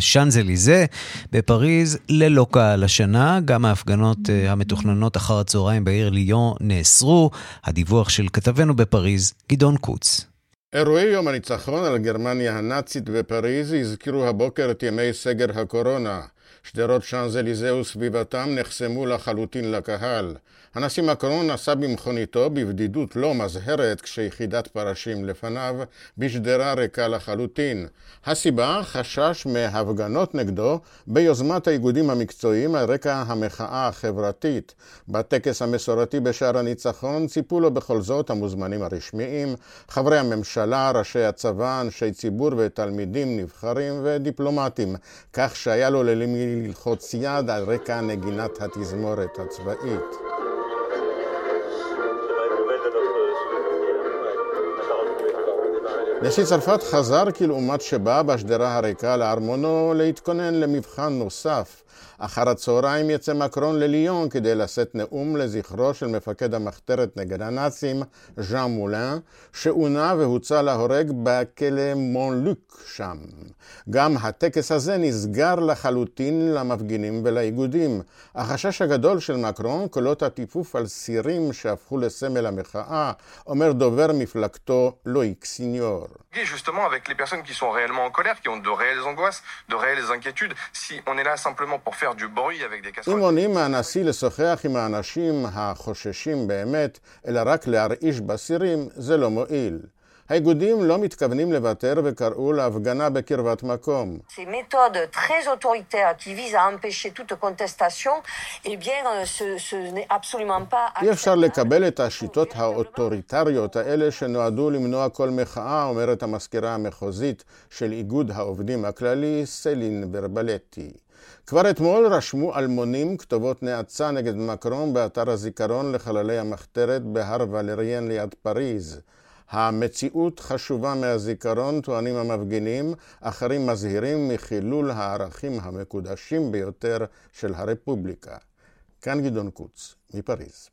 שאנזליזה בפריז ללא קהל השנה. גם ההפגנות אה, המתוכננות אחר הצהריים בעיר ליון נאסרו. הדיווח של כתבנו בפריז, גדעון קוץ. אירועי יום הניצחון על גרמניה הנאצית בפריז הזכירו הבוקר את ימי סגר הקורונה. שדרות שאנזליזה וסביבתם נחסמו לחלוטין לקהל. הנשיא מקרון נסע במכוניתו בבדידות לא מזהרת כשיחידת פרשים לפניו בשדרה ריקה לחלוטין. הסיבה? חשש מהפגנות נגדו ביוזמת האיגודים המקצועיים על רקע המחאה החברתית. בטקס המסורתי בשער הניצחון ציפו לו בכל זאת המוזמנים הרשמיים, חברי הממשלה, ראשי הצבא, אנשי ציבור ותלמידים נבחרים ודיפלומטים, כך שהיה לו למי ללחוץ יד על רקע נגינת התזמורת הצבאית. נשיא צרפת חזר כלעומת שבא בשדרה הריקה לארמונו להתכונן למבחן נוסף. אחר הצהריים יצא מקרון לליון כדי לשאת נאום לזכרו של מפקד המחתרת נגד הנאצים, ז'אן מולן, שעונה והוצא להורג בכלא מונלוק שם. גם הטקס הזה נסגר לחלוטין למפגינים ולאיגודים. החשש הגדול של מקרון, קולות הטיפוף על סירים שהפכו לסמל המחאה, אומר דובר מפלגתו לואיק סיניור. Justement avec les personnes qui sont réellement en colère, qui ont de réelles angoisses, de réelles inquiétudes. Si on est là simplement pour faire du bruit avec des casseroles... אם האיגודים לא מתכוונים לוותר וקראו להפגנה בקרבת מקום. אי אפשר לקבל את השיטות האוטוריטריות האלה שנועדו למנוע כל מחאה, אומרת המזכירה המחוזית של איגוד העובדים הכללי, סלין ברבלטי. כבר אתמול רשמו אלמונים כתובות נאצה נגד מקרון באתר הזיכרון לחללי המחתרת בהר ולריאן ליד פריז. המציאות חשובה מהזיכרון, טוענים המפגינים, אחרים מזהירים מחילול הערכים המקודשים ביותר של הרפובליקה. כאן גדעון קוץ, מפריז.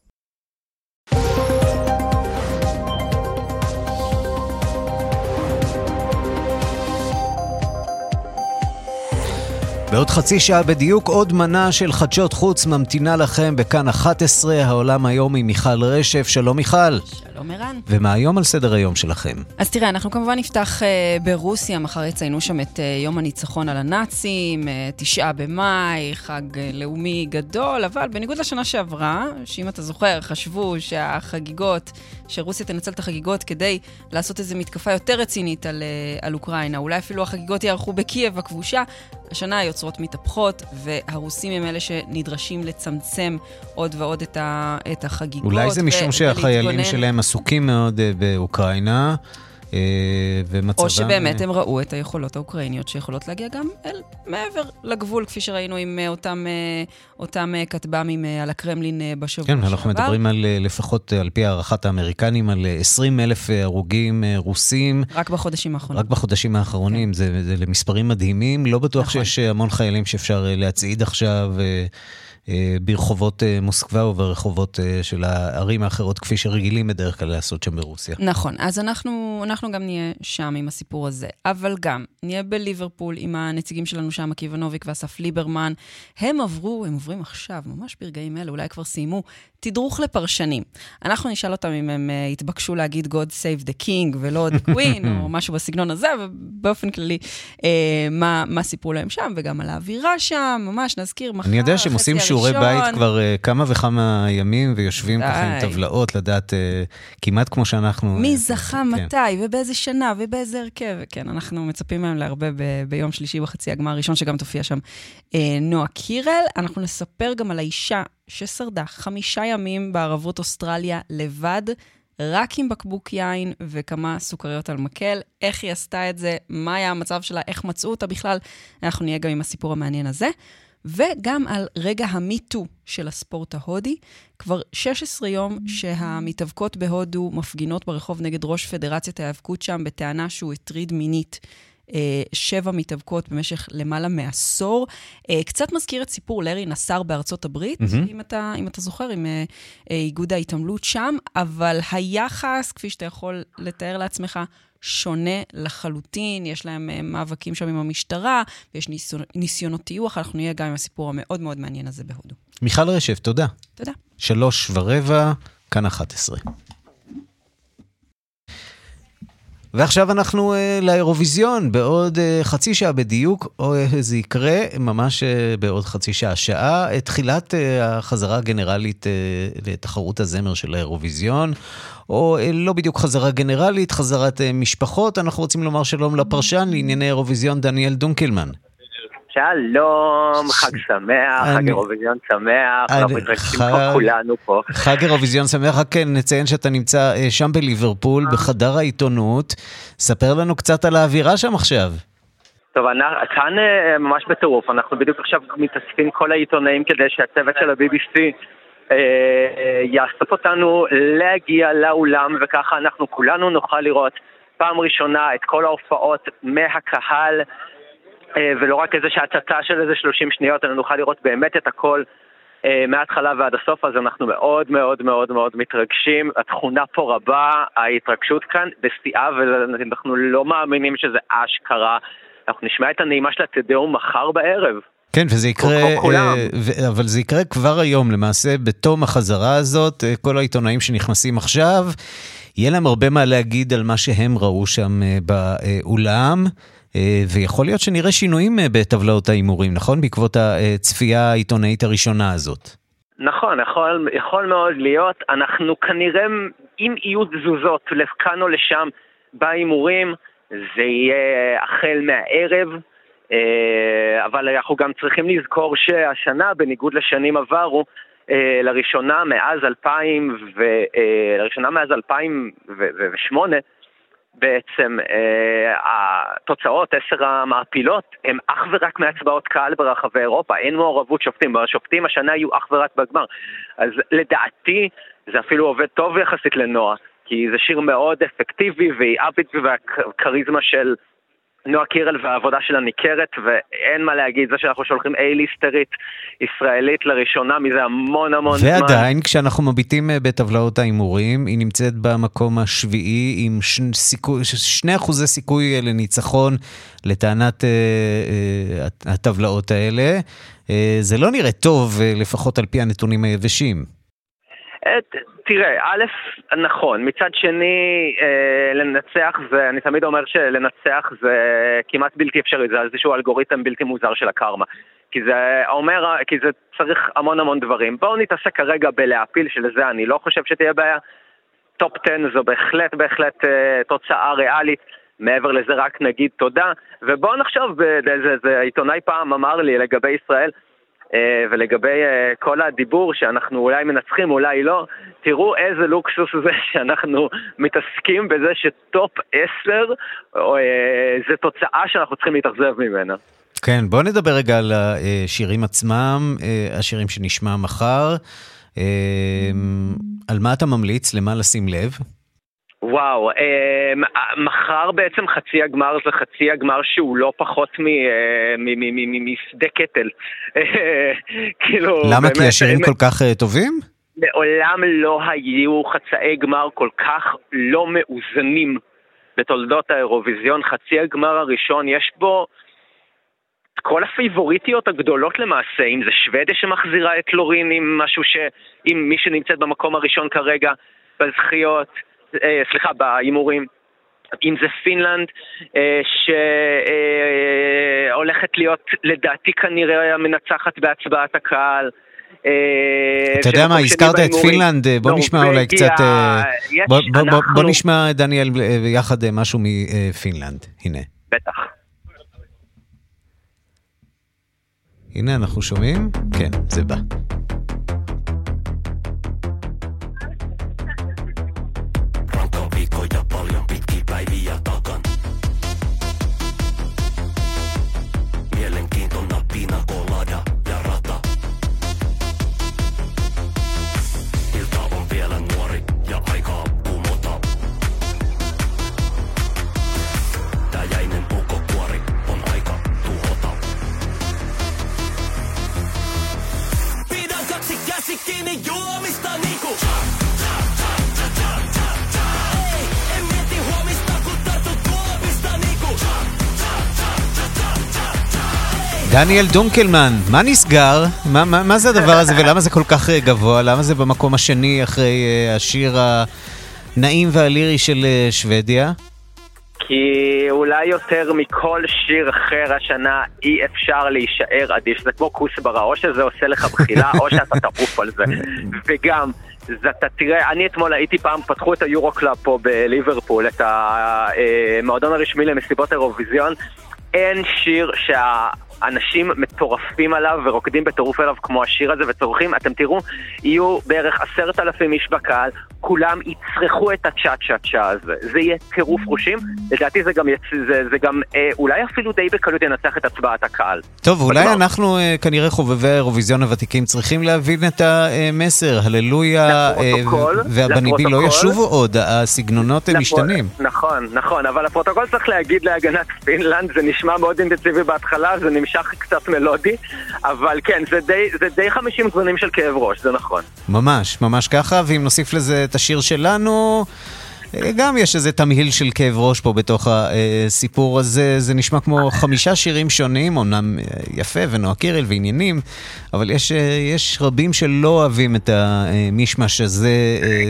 בעוד חצי שעה בדיוק עוד מנה של חדשות חוץ ממתינה לכם בכאן 11, העולם היום עם מיכל רשף. שלום מיכל. ערן. ומה היום על סדר היום שלכם? אז תראה, אנחנו כמובן נפתח uh, ברוסיה, מחר יציינו שם את uh, יום הניצחון על הנאצים, uh, תשעה במאי, חג uh, לאומי גדול, אבל בניגוד לשנה שעברה, שאם אתה זוכר, חשבו שהחגיגות, שרוסיה תנצל את החגיגות כדי לעשות איזו מתקפה יותר רצינית על, uh, על אוקראינה, אולי אפילו החגיגות יערכו בקייב הכבושה, השנה היוצרות מתהפכות, והרוסים הם אלה שנדרשים לצמצם עוד ועוד את, ה, את החגיגות. אולי זה משום שהחיילים שלהם עסוקים מאוד אה, באוקראינה. אה, ומצבם... או שבאמת הם ראו את היכולות האוקראיניות שיכולות להגיע גם אל מעבר לגבול, כפי שראינו עם אה, אותם, אותם כטב"מים על הקרמלין בשבוע שעבר. כן, אנחנו מדברים על לפחות, על פי הערכת האמריקנים, על 20 אלף הרוגים רוסים. רק בחודשים האחרונים. רק בחודשים האחרונים, כן. זה, זה למספרים מדהימים. לא בטוח נכון. שיש המון חיילים שאפשר להצעיד עכשיו. אה, ברחובות אה, מוסקבה וברחובות אה, של הערים האחרות, כפי שרגילים בדרך כלל לעשות שם ברוסיה. נכון, אז אנחנו, אנחנו גם נהיה שם עם הסיפור הזה, אבל גם נהיה בליברפול עם הנציגים שלנו שם, עקיבא נוביק ואסף ליברמן. הם עברו, הם עוברים עכשיו, ממש ברגעים אלה, אולי כבר סיימו, תדרוך לפרשנים. אנחנו נשאל אותם אם הם uh, התבקשו להגיד God save the king ולא the queen, או משהו בסגנון הזה, ובאופן כללי, uh, מה, מה סיפרו להם שם, וגם על האווירה שם, ממש נזכיר מחר, אני יודע שהם עושים שיעורי בית כבר uh, כמה וכמה ימים, ויושבים ככה עם טבלאות, לדעת uh, כמעט כמו שאנחנו... מי זכה כן. מתי, ובאיזה שנה, ובאיזה הרכב. כן, אנחנו מצפים מהם להרבה ב- ביום שלישי בחצי הגמר הראשון, שגם תופיע שם uh, נועה קירל. אנחנו נספר גם על האישה ששרדה חמישה ימים בערבות אוסטרליה לבד, רק עם בקבוק יין וכמה סוכריות על מקל. איך היא עשתה את זה, מה היה המצב שלה, איך מצאו אותה בכלל. אנחנו נהיה גם עם הסיפור המעניין הזה. וגם על רגע המיטו של הספורט ההודי. כבר 16 יום שהמתאבקות בהודו מפגינות ברחוב נגד ראש פדרציית ההיאבקות שם בטענה שהוא הטריד מינית אה, שבע מתאבקות במשך למעלה מעשור. אה, קצת מזכיר את סיפור לארי נסאר בארצות הברית, mm-hmm. אם, אתה, אם אתה זוכר, עם אה, איגוד ההתעמלות שם, אבל היחס, כפי שאתה יכול לתאר לעצמך, שונה לחלוטין, יש להם מאבקים שם עם המשטרה, ויש ניסיונות, ניסיונות טיוח, אנחנו נהיה גם עם הסיפור המאוד מאוד מעניין הזה בהודו. מיכל רשף, תודה. תודה. שלוש ורבע, כאן 11. ועכשיו אנחנו uh, לאירוויזיון, בעוד uh, חצי שעה בדיוק, או uh, זה יקרה ממש uh, בעוד חצי שעה. שעה, את תחילת uh, החזרה הגנרלית uh, לתחרות הזמר של האירוויזיון, או uh, לא בדיוק חזרה גנרלית, חזרת uh, משפחות. אנחנו רוצים לומר שלום לפרשן לענייני אירוויזיון דניאל דונקלמן. שלום, חג שמח, חג אירוויזיון שמח, אנחנו מתרגשים פה כולנו פה. חג אירוויזיון שמח, רק כן, נציין שאתה נמצא אה, שם בליברפול, אה. בחדר העיתונות. ספר לנו קצת על האווירה שם עכשיו. טוב, כאן אה, ממש בטירוף, אנחנו בדיוק עכשיו מתאספים כל העיתונאים כדי שהצוות של ה-BBC יאסוף אותנו להגיע לאולם, וככה אנחנו כולנו נוכל לראות פעם ראשונה את כל ההופעות מהקהל. אה, ולא רק איזה שהצצה של איזה 30 שניות, אלא נוכל לראות באמת את הכל אה, מההתחלה ועד הסוף, אז אנחנו מאוד מאוד מאוד מאוד מתרגשים. התכונה פה רבה, ההתרגשות כאן בשיאה, ואנחנו לא מאמינים שזה אשכרה. אנחנו נשמע את הנעימה של התדאום מחר בערב. כן, וזה יקרה, אה, אבל זה יקרה כבר היום, למעשה, בתום החזרה הזאת, כל העיתונאים שנכנסים עכשיו, יהיה להם הרבה מה להגיד על מה שהם ראו שם באולם. אה, ויכול להיות שנראה שינויים אה, בטבלאות ההימורים, נכון? בעקבות הצפייה העיתונאית הראשונה הזאת. נכון, יכול, יכול מאוד להיות. אנחנו כנראה, אם יהיו תזוזות לכאן או לשם בהימורים, זה יהיה החל מהערב. אה, אבל אנחנו גם צריכים לזכור שהשנה, בניגוד לשנים עברו, לראשונה מאז 2000 ו... לראשונה מאז 2008, בעצם אה, התוצאות, עשר המעפילות, הן אך ורק מהצבעות קהל ברחבי אירופה, אין מעורבות שופטים, השופטים השנה יהיו אך ורק בגמר. אז לדעתי זה אפילו עובד טוב יחסית לנועה, כי זה שיר מאוד אפקטיבי והיא אביט והכריזמה של נועה קירל והעבודה שלה ניכרת, ואין מה להגיד, זה שאנחנו שולחים איי-ליסטרית ישראלית לראשונה מזה המון המון ועדיין, זמן. ועדיין, כשאנחנו מביטים אה, בטבלאות ההימורים, היא נמצאת במקום השביעי עם שני, אחוזי סיכוי אה, לניצחון לטענת אה, אה, הטבלאות האלה. אה, זה לא נראה טוב, אה, לפחות על פי הנתונים היבשים. את, תראה, א', נכון, מצד שני, אה, לנצח זה, אני תמיד אומר שלנצח זה כמעט בלתי אפשרי, זה איזשהו אלגוריתם בלתי מוזר של הקרמה. כי זה אומר, כי זה צריך המון המון דברים. בואו נתעסק כרגע בלהפיל, שלזה אני לא חושב שתהיה בעיה. top 10 זו בהחלט בהחלט אה, תוצאה ריאלית. מעבר לזה רק נגיד תודה, ובואו נחשוב, איזה עיתונאי פעם אמר לי לגבי ישראל, אה, ולגבי אה, כל הדיבור שאנחנו אולי מנצחים, אולי לא, תראו איזה לוקסוס זה שאנחנו מתעסקים בזה שטופ 10 אה, זה תוצאה שאנחנו צריכים להתאכזב ממנה. כן, בואו נדבר רגע על השירים עצמם, השירים שנשמע מחר. על מה אתה ממליץ? למה לשים לב? וואו, אה, מחר בעצם חצי הגמר זה חצי הגמר שהוא לא פחות אה, משדה קטל. כאילו, למה? כי השירים כל כך אה, טובים? מעולם לא היו חצאי גמר כל כך לא מאוזנים בתולדות האירוויזיון. חצי הגמר הראשון, יש בו כל הפייבוריטיות הגדולות למעשה, אם זה שוודיה שמחזירה את לורין עם משהו ש... עם מי שנמצאת במקום הראשון כרגע בזכיות. אה, סליחה, בהימורים. אם זה פינלנד, אה, שהולכת להיות לדעתי כנראה המנצחת בהצבעת הקהל. אה, אתה יודע מה, הזכרת את פינלנד, בוא נשמע אולי קצת... בוא נשמע, דניאל, יחד משהו מפינלנד. הנה. בטח. הנה, אנחנו שומעים? כן, זה בא. דניאל דונקלמן, מה נסגר? מה, מה, מה זה הדבר הזה ולמה זה כל כך אה, גבוה? למה זה במקום השני אחרי אה, השיר הנעים והלירי של אה, שוודיה? כי אולי יותר מכל שיר אחר השנה אי אפשר להישאר אדיש. זה כמו כוסברה, או שזה עושה לך בחילה, או שאתה תעוף על זה. וגם, זה אתה תראה, אני אתמול הייתי פעם, פתחו את ה EuroClub פה בליברפול, את המועדון הרשמי למסיבות האירוויזיון. אין שיר שה... אנשים מטורפים עליו ורוקדים בטירוף עליו כמו השיר הזה וצורכים, אתם תראו, יהיו בערך עשרת אלפים איש בקהל, כולם יצרכו את הצ'אט צ'אט צ'ה הזה. זה יהיה טירוף חושים, לדעתי זה גם, יצ... זה, זה גם אה, אולי אפילו די בקלות ינצח את הצבעת הקהל. טוב, אולי בדבר. אנחנו אה, כנראה חובבי האירוויזיון הוותיקים צריכים להבין את המסר, הללויה, אה, והבניבי לא ישובו עוד, הסגנונות הם משתנים. נכון, נכון, אבל לפרוטוקול צריך להגיד להגנת פינלנד, זה נשמע מאוד אינטנסיבי בהתחלה, זה נמשך קצת מלודי, אבל כן, זה די, זה די 50 גוונים של כאב ראש, זה נכון. ממש, ממש ככה, ואם נוסיף לזה את השיר שלנו... גם יש איזה תמהיל של כאב ראש פה בתוך הסיפור הזה. זה נשמע כמו חמישה שירים שונים, אמנם יפה ונועה קירל ועניינים, אבל יש, יש רבים שלא אוהבים את המישמש הזה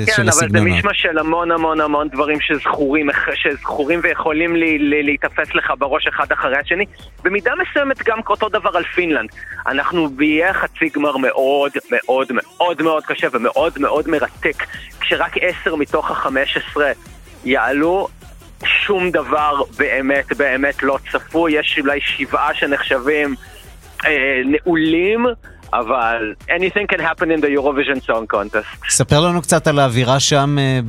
כן, של הסגנונות. כן, אבל זה מישמש של המון המון המון דברים שזכורים, שזכורים ויכולים לי, לי, להיתפס לך בראש אחד אחרי השני. במידה מסוימת גם אותו דבר על פינלנד. אנחנו באיי חצי גמר מאוד מאוד מאוד מאוד קשה ומאוד מאוד מרתק, כשרק עשר מתוך החמש עשרה יעלו, שום דבר באמת באמת לא צפוי, יש אולי שבעה שנחשבים אה, נעולים. אבל anything can happen in the Eurovision Song Contest. ספר לנו קצת על האווירה שם uh,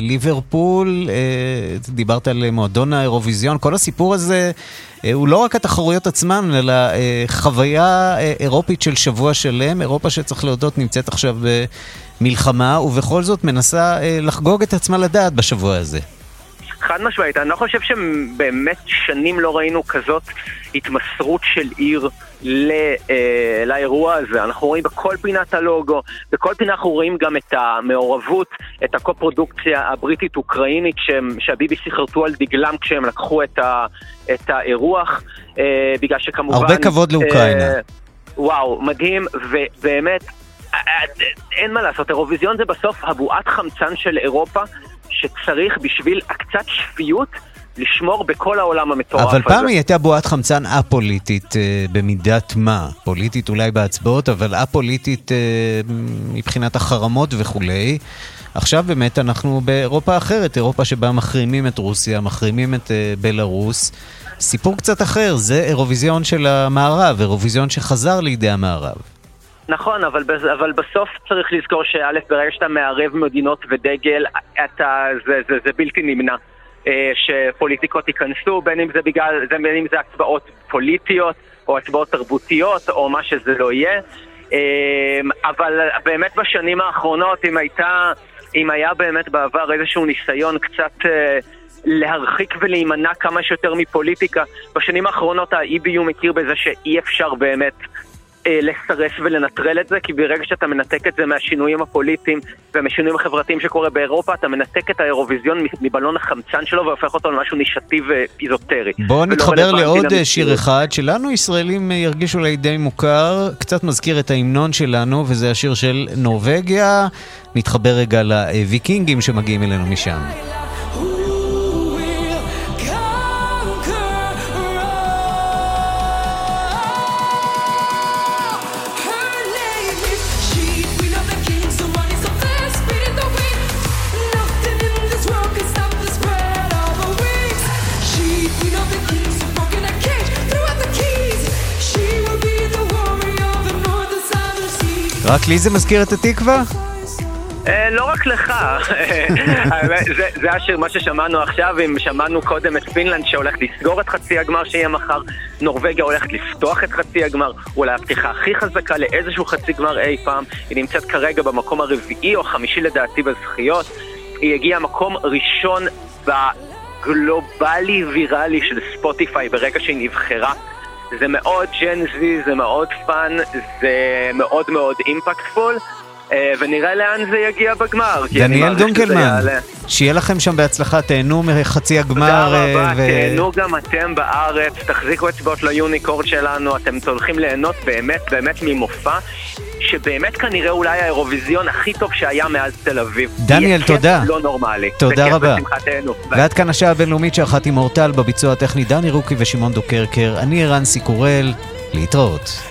בליברפול, uh, דיברת על מועדון האירוויזיון, כל הסיפור הזה uh, הוא לא רק התחרויות עצמן, אלא חוויה אירופית של שבוע שלם, אירופה שצריך להודות נמצאת עכשיו במלחמה, ובכל זאת מנסה uh, לחגוג את עצמה לדעת בשבוע הזה. חד משמעית, אני לא חושב שבאמת שנים לא ראינו כזאת התמסרות של עיר לא, אה, לאירוע הזה. אנחנו רואים בכל פינת הלוגו, בכל פינה אנחנו רואים גם את המעורבות, את הקו-פרודוקציה הבריטית-אוקראינית שה-BBC חרטו על דגלם כשהם לקחו את, ה, את האירוח, אה, בגלל שכמובן... הרבה כבוד לאוקראינה. אה, וואו, מדהים, ובאמת, אה, אה, אין מה לעשות, אירוויזיון זה בסוף הבועת חמצן של אירופה. שצריך בשביל הקצת שפיות לשמור בכל העולם המטורף הזה. אבל פעם היא הייתה בועת חמצן א-פוליטית אה, במידת מה. פוליטית אולי בהצבעות, אבל א-פוליטית אה, מבחינת החרמות וכולי. עכשיו באמת אנחנו באירופה אחרת, אירופה שבה מחרימים את רוסיה, מחרימים את אה, בלארוס. סיפור קצת אחר, זה אירוויזיון של המערב, אירוויזיון שחזר לידי המערב. נכון, אבל, אבל בסוף צריך לזכור שא', ברגע שאתה מערב מדינות ודגל, אתה, זה, זה, זה בלתי נמנע. אה, שפוליטיקות ייכנסו, בין אם זה בגלל, בין אם זה הצבעות פוליטיות, או הצבעות תרבותיות, או מה שזה לא יהיה. אה, אבל באמת בשנים האחרונות, אם הייתה, אם היה באמת בעבר איזשהו ניסיון קצת... אה, להרחיק ולהימנע כמה שיותר מפוליטיקה. בשנים האחרונות ה-EBU מכיר בזה שאי אפשר באמת לסרס ולנטרל את זה, כי ברגע שאתה מנתק את זה מהשינויים הפוליטיים ומהשינויים החברתיים שקורה באירופה, אתה מנתק את האירוויזיון מבלון החמצן שלו והופך אותו למשהו נישתי ואיזוטרי. בואו נתחבר לעוד אה, שיר אחד, שלנו ישראלים אה, ירגישו אולי די מוכר, קצת מזכיר את ההמנון שלנו, וזה השיר של נורבגיה. נתחבר רגע לוויקינגים שמגיעים אלינו משם. רק לי זה מזכיר את התקווה? אה, לא רק לך, זה השיר, מה ששמענו עכשיו, אם שמענו קודם את פינלנד שהולך לסגור את חצי הגמר שיהיה מחר, נורבגיה הולכת לפתוח את חצי הגמר, אולי הפתיחה הכי חזקה לאיזשהו חצי גמר אי פעם, היא נמצאת כרגע במקום הרביעי או החמישי לדעתי בזכיות, היא הגיעה מקום ראשון בגלובלי ויראלי של ספוטיפיי ברגע שהיא נבחרה. זה מאוד Gen Z, זה מאוד fun, זה מאוד מאוד impactful. אה, ונראה לאן זה יגיע בגמר. דניאל דונקלמן, שיהיה לכם שם בהצלחה, תהנו מחצי הגמר. תודה אה, רבה, ו... תהנו גם אתם בארץ, תחזיקו אצבעות ל Unicorn שלנו, אתם הולכים ליהנות באמת באמת ממופע שבאמת כנראה אולי האירוויזיון הכי טוב שהיה מאז תל אביב. דניאל, תודה. לא נורמלי. תודה רבה. ועד כאן השעה הבינלאומית שערכת עם אורטל בביצוע הטכני דני רוקי ושמעון דוקרקר. אני ערן סיקורל, להתראות.